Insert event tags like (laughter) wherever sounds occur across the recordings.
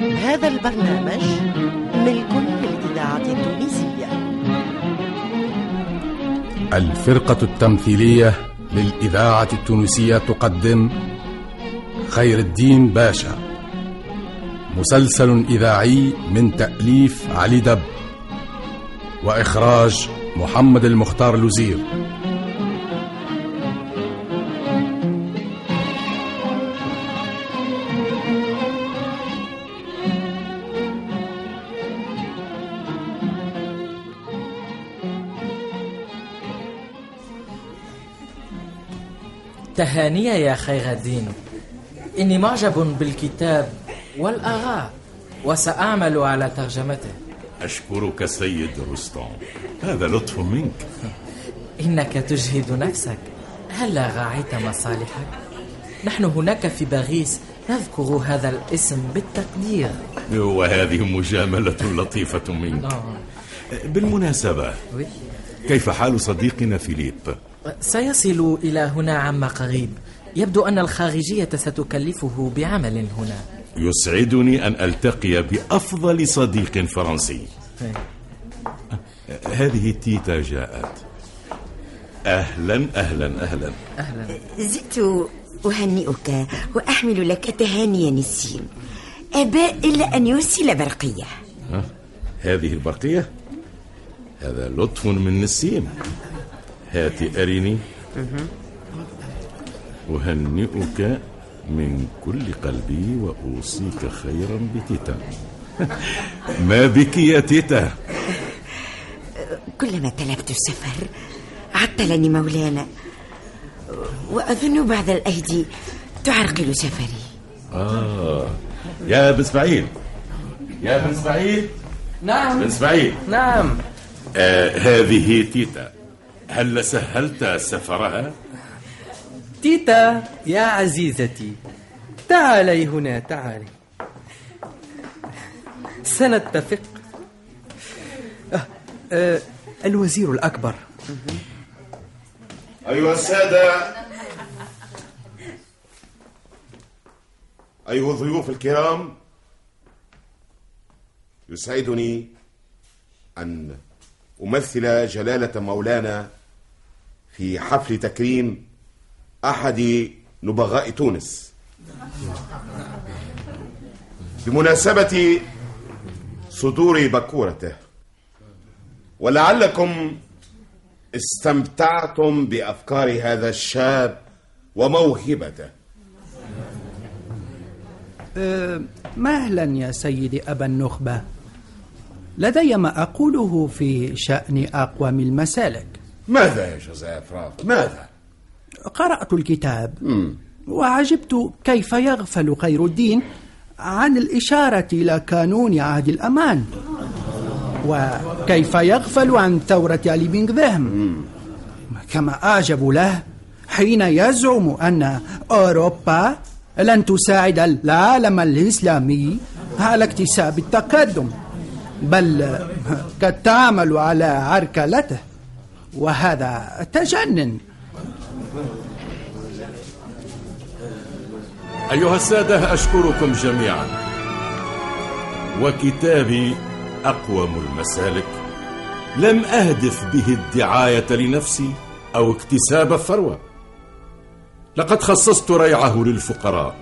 هذا البرنامج ملك للإذاعة التونسية. الفرقة التمثيلية للإذاعة التونسية تقدم خير الدين باشا. مسلسل إذاعي من تأليف علي دب وإخراج محمد المختار لوزير. تهانية يا خير الدين إني معجب بالكتاب والآراء وسأعمل على ترجمته أشكرك سيد رستم هذا لطف منك (laughs) إنك تجهد نفسك هلا راعيت مصالحك؟ نحن هناك في باريس نذكر هذا الاسم بالتقدير وهذه مجاملة لطيفة منك نعم. بالمناسبة. كيف حال صديقنا فيليب؟ سيصل إلى هنا عما قريب. يبدو أن الخارجية ستكلفه بعمل هنا. يسعدني أن ألتقي بأفضل صديق فرنسي. هذه تيتا جاءت. أهلا أهلا أهلا. أهلا. زدت أهنئك وأحمل لك تهاني نسيم أبى إلا أن يرسل برقية؟ هذه البرقية؟ هذا لطف من نسيم هات أرني. أهنئك من كل قلبي وأوصيك خيرا بتيتا. (laughs) ما بك يا تيتا؟ كلما طلبت السفر عطلني مولانا وأظن بعض الأيدي تعرقل سفري. آه. يا بن إسماعيل. يا بن إسماعيل. بن نعم إسماعيل. نعم. آه هذه تيتا. هل سهلت سفرها؟ تيتا يا عزيزتي تعالي هنا تعالي. سنتفق. آه آه الوزير الأكبر. أيها السادة. أيها الضيوف الكرام. يسعدني أن أمثل جلالة مولانا في حفل تكريم أحد نبغاء تونس. بمناسبة صدور بكورته ولعلكم استمتعتم بأفكار هذا الشاب وموهبته. أه، مهلا يا سيدي أبا النخبة. لدي ما أقوله في شأن أقوم المسالك. ماذا يا جوزيف راف؟ ماذا؟ قرأت الكتاب وعجبت كيف يغفل خير الدين عن الإشارة إلى قانون عهد الأمان. وكيف يغفل عن ثورة علي بن ذهم. كما أعجب له حين يزعم أن أوروبا لن تساعد العالم الإسلامي على اكتساب التقدم بل قد تعمل على عركلته. وهذا تجنن. أيها السادة أشكركم جميعا. وكتابي أقوم المسالك. لم أهدف به الدعاية لنفسي أو اكتساب الثروة. لقد خصصت ريعه للفقراء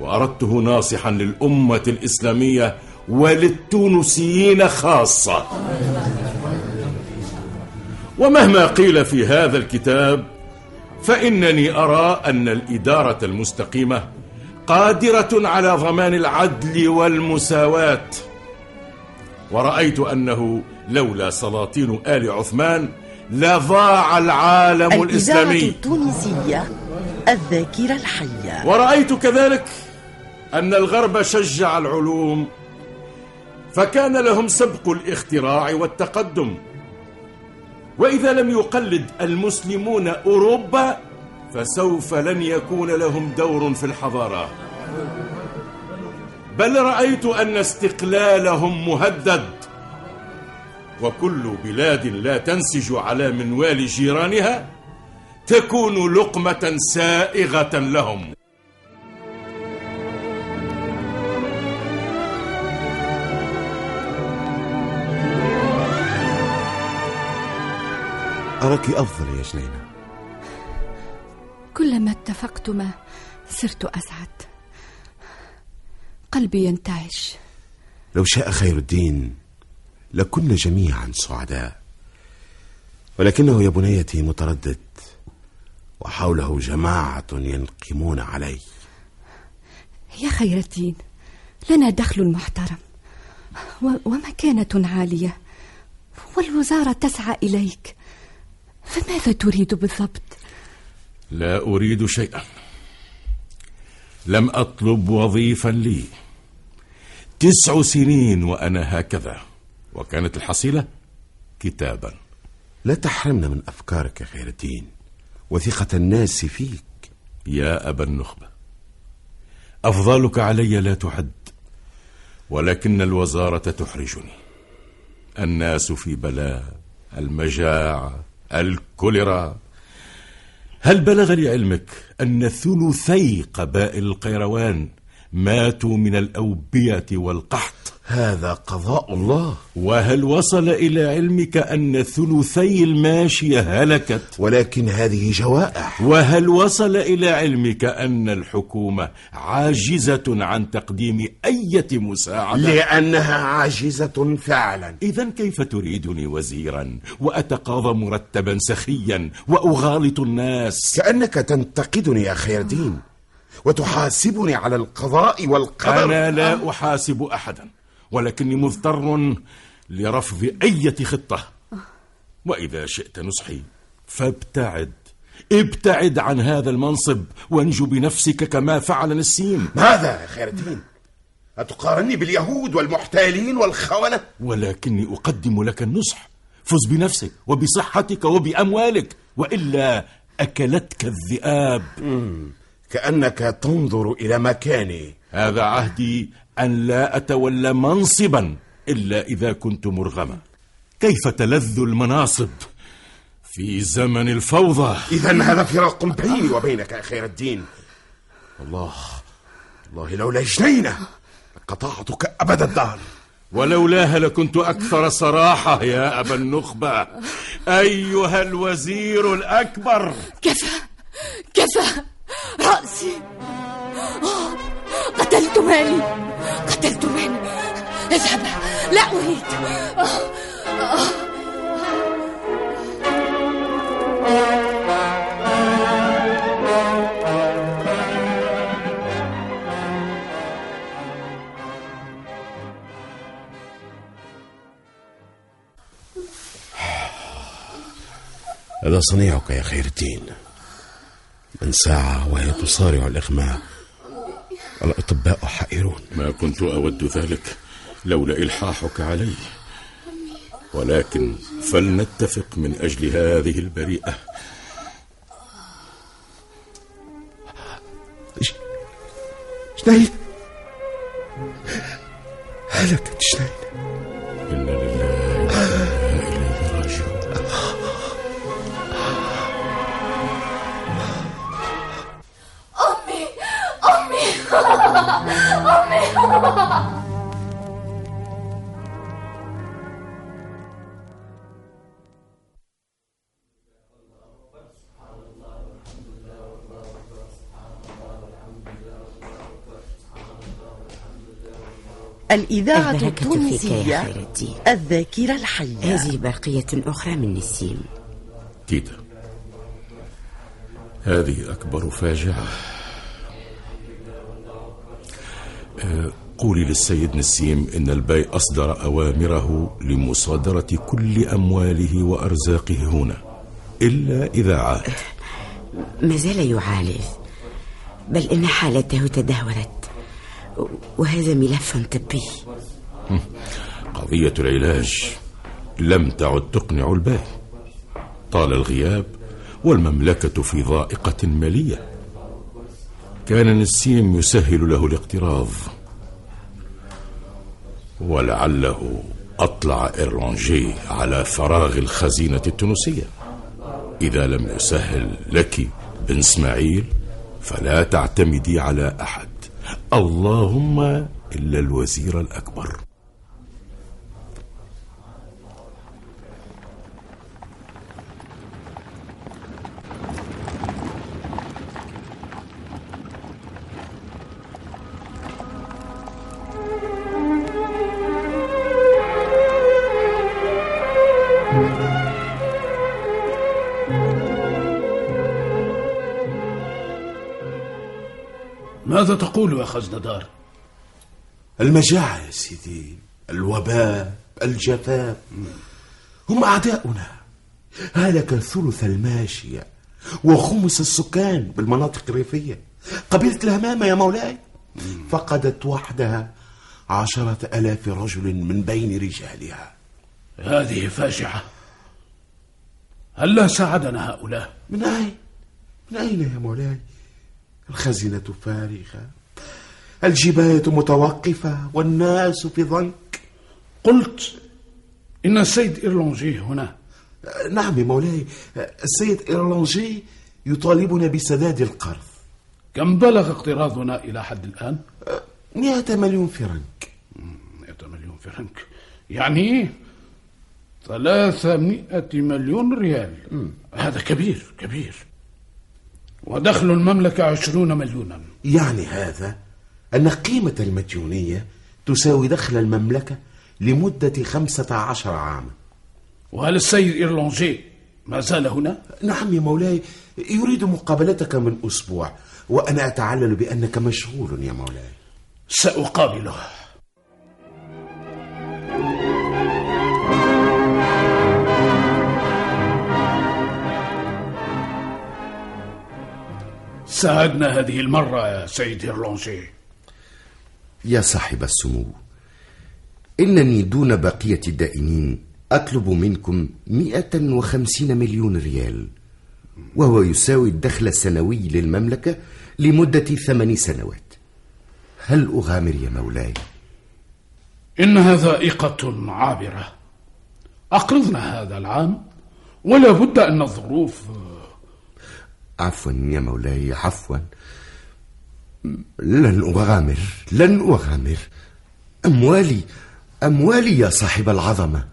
وأردته ناصحا للأمة الإسلامية وللتونسيين خاصة. ومهما قيل في هذا الكتاب فإنني أرى أن الإدارة المستقيمة قادرة على ضمان العدل والمساواة. ورأيت أنه لولا سلاطين آل عثمان لضاع العالم الإسلامي. التونسية الذاكرة الحية. ورأيت كذلك أن الغرب شجع العلوم فكان لهم سبق الاختراع والتقدم. وإذا لم يقلد المسلمون أوروبا فسوف لن يكون لهم دور في الحضارة. بل رأيت أن استقلالهم مهدد وكل بلاد لا تنسج على منوال جيرانها تكون لقمة سائغة لهم. أراك أفضل يا جنينة. كلما اتفقتما صرت أسعد. قلبي ينتعش. لو شاء خير الدين لكنا جميعا سعداء. ولكنه يا بنيتي متردد وحوله جماعة ينقمون عليه يا خير الدين لنا دخل محترم ومكانة عالية والوزارة تسعى إليك. فماذا تريد بالضبط؟ لا أريد شيئا. لم أطلب وظيفا لي. تسع سنين وأنا هكذا. وكانت الحصيلة كتابا. لا تحرمنا من أفكارك يا خير الدين وثقة الناس فيك. يا أبا النخبة أفضالك علي لا تعد ولكن الوزارة تحرجني. الناس في بلاء المجاعة الكوليرا. هل بلغ لعلمك أن ثلثي قبائل القيروان ماتوا من الأوبية والقحط. هذا قضاء الله. وهل وصل إلى علمك أن ثلثي الماشية هلكت؟ ولكن هذه جوائح. وهل وصل إلى علمك أن الحكومة عاجزة عن تقديم أي مساعدة؟ لأنها عاجزة فعلا. إذا كيف تريدني وزيرا وأتقاضى مرتبا سخيا وأغالط الناس؟ كأنك تنتقدني يا خير دين وتحاسبني على القضاء والقدر. أنا لا أحاسب أحدا ولكني مضطر لرفض أي خطة. وإذا شئت نصحي فابتعد. ابتعد عن هذا المنصب وانجو بنفسك كما فعل نسيم. ماذا يا خير الدين؟ أتقارني باليهود والمحتالين والخونة؟ ولكني أقدم لك النصح. فز بنفسك وبصحتك وبأموالك وإلا أكلتك الذئاب. كأنك تنظر إلى مكاني. هذا عهدي أن لا أتولى منصبا إلا إذا كنت مرغما. كيف تلذ المناصب في زمن الفوضى؟ إذا هذا فراق بيني وبينك يا خير الدين. الله الله لولا جنينة قطعتك أبد الدهر. ولولاها لكنت أكثر صراحة يا أبا النخبة. أيها الوزير الأكبر. كفى كفى. رأسي. آه، قتلت مالي. قتلت مالي. اذهب. لا أريد. آه، هذا صنيعك يا خير الدين. من ساعة وهي تصارع الإغماء. الأطباء حائرون. ما كنت أود ذلك لولا إلحاحك علي. ولكن فلنتفق من أجل هذه البريئة. جنين هلكت جنين أمي. الإذاعة البركة فيك يا التونسية خير الدين الذاكرة الحية. هذه برقية أخرى من نسيم. تيتا هذه أكبر فاجعة. قولي للسيد نسيم إن الباي أصدر أوامره لمصادرة كل أمواله وأرزاقه هنا إلا إذا عاد. ما زال يعالج بل إن حالته تدهورت وهذا ملف طبي. قضية العلاج لم تعد تقنع الباي طال الغياب والمملكة في ضائقة مالية. كان نسيم يسهل له الاقتراض. ولعله أطلع إيرلانجي على فراغ الخزينة التونسية. إذا لم يسهل لك بن إسماعيل فلا تعتمدي على أحد. اللهم إلا الوزير الأكبر. ماذا تقول يا خزندار المجاعة يا سيدي الوباء الجفاف هم أعداؤنا. هلك ثلث الماشية وخمس السكان بالمناطق الريفية. قبيلة الهمامة يا مولاي. فقدت وحدها عشرة ألاف رجل من بين رجالها. هذه فاجعة. هل ساعدنا هؤلاء؟ من أين؟ من أين يا مولاي؟ الخزينة فارغة. الجباية متوقفة والناس في ضنك قلت إن السيد إيرلونجي هنا. نعم يا مولاي السيد إيرلونجي يطالبنا بسداد القرض. كم بلغ اقتراضنا إلى حد الآن؟ مئة مليون فرنك. مئة مليون فرنك. يعني ثلاثمائة مليون ريال. هذا كبير كبير. ودخل المملكة عشرون مليونا. يعني هذا أن قيمة المديونية تساوي دخل المملكة لمدة خمسة عشر عاما. وهل السيد إيرلونجي ما زال هنا؟ نعم يا مولاي يريد مقابلتك من أسبوع وأنا أتعلل بأنك مشغول يا مولاي. سأقابله. ساعدنا هذه المرة يا سيد إيرلونجي يا صاحب السمو إنني دون بقية الدائنين أطلب منكم مئة وخمسين مليون ريال وهو يساوي الدخل السنوي للمملكة لمدة ثمان سنوات. هل أغامر يا مولاي؟ إنها ذائقة عابرة. أقرضنا هذا العام ولا بد أن الظروف عفوا يا مولاي عفوا. لن أغامر لن أغامر. أموالي أموالي يا صاحب العظمة.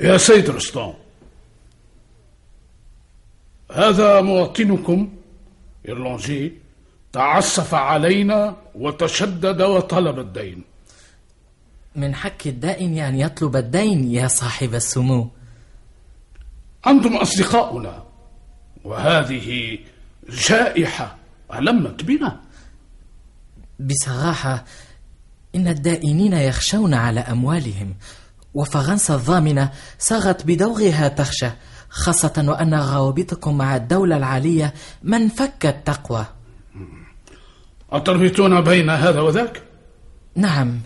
يا سيد رستم هذا مواطنكم إيرلونجي تعسف علينا وتشدد وطلب الدين. من حق الدائن أن يطلب الدين يا صاحب السمو. أنتم أصدقاؤنا وهذه جائحة ألمت بنا. بصراحة إن الدائنين يخشون على أموالهم وفرنسا الضامنة صارت بدورها تخشى خاصة وأن روابطكم مع الدولة العالية منفك التقوى أتربطون بين هذا وذاك؟ نعم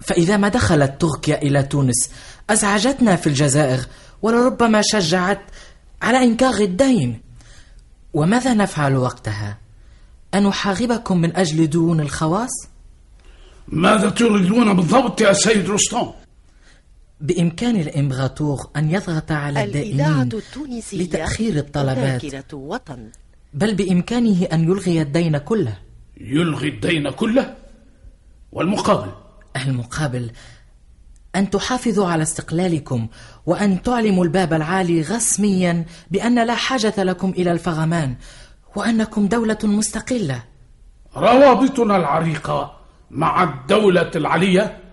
فإذا ما دخلت تركيا إلى تونس أزعجتنا في الجزائر ولربما شجعت على إنكار الدين وماذا نفعل وقتها؟ أن نحاربكم من أجل ديون الخواص؟ ماذا تريدون بالضبط يا سيد رستم؟ بإمكان الإمبراطور أن يضغط على الدائنين لتأخير الطلبات. وطن. بل بإمكانه أن يلغي الدين كله. يلغي الدين كله؟ والمقابل؟ المقابل أن تحافظوا على استقلالكم وأن تعلموا الباب العالي رسميا بأن لا حاجة لكم إلى الفغمان وأنكم دولة مستقلة. روابطنا العريقة مع الدولة العلية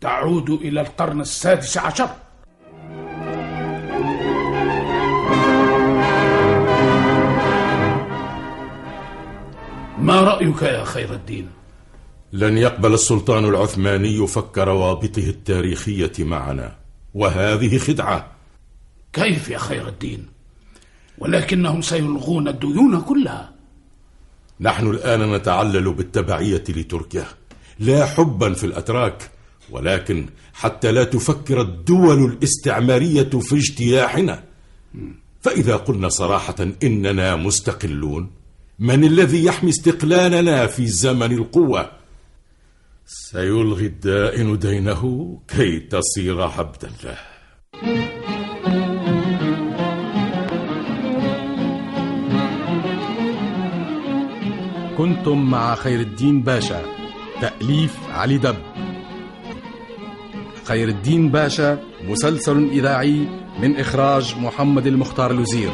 تعود إلى القرن السادس عشر ما رأيك يا خير الدين؟ لن يقبل السلطان العثماني فك روابطه التاريخية معنا وهذه خدعة كيف يا خير الدين؟ ولكنهم سيلغون الديون كلها نحن الآن نتعلل بالتبعية لتركيا لا حبا في الأتراك ولكن حتى لا تفكر الدول الاستعمارية في اجتياحنا. فإذا قلنا صراحة إننا مستقلون من الذي يحمي استقلالنا في زمن القوة؟ سيلغي الدائن دينه كي تصير عبدا له كنتم مع خير الدين باشا. تأليف علي دب. خير الدين باشا مسلسل إذاعي من إخراج محمد المختار الوزير.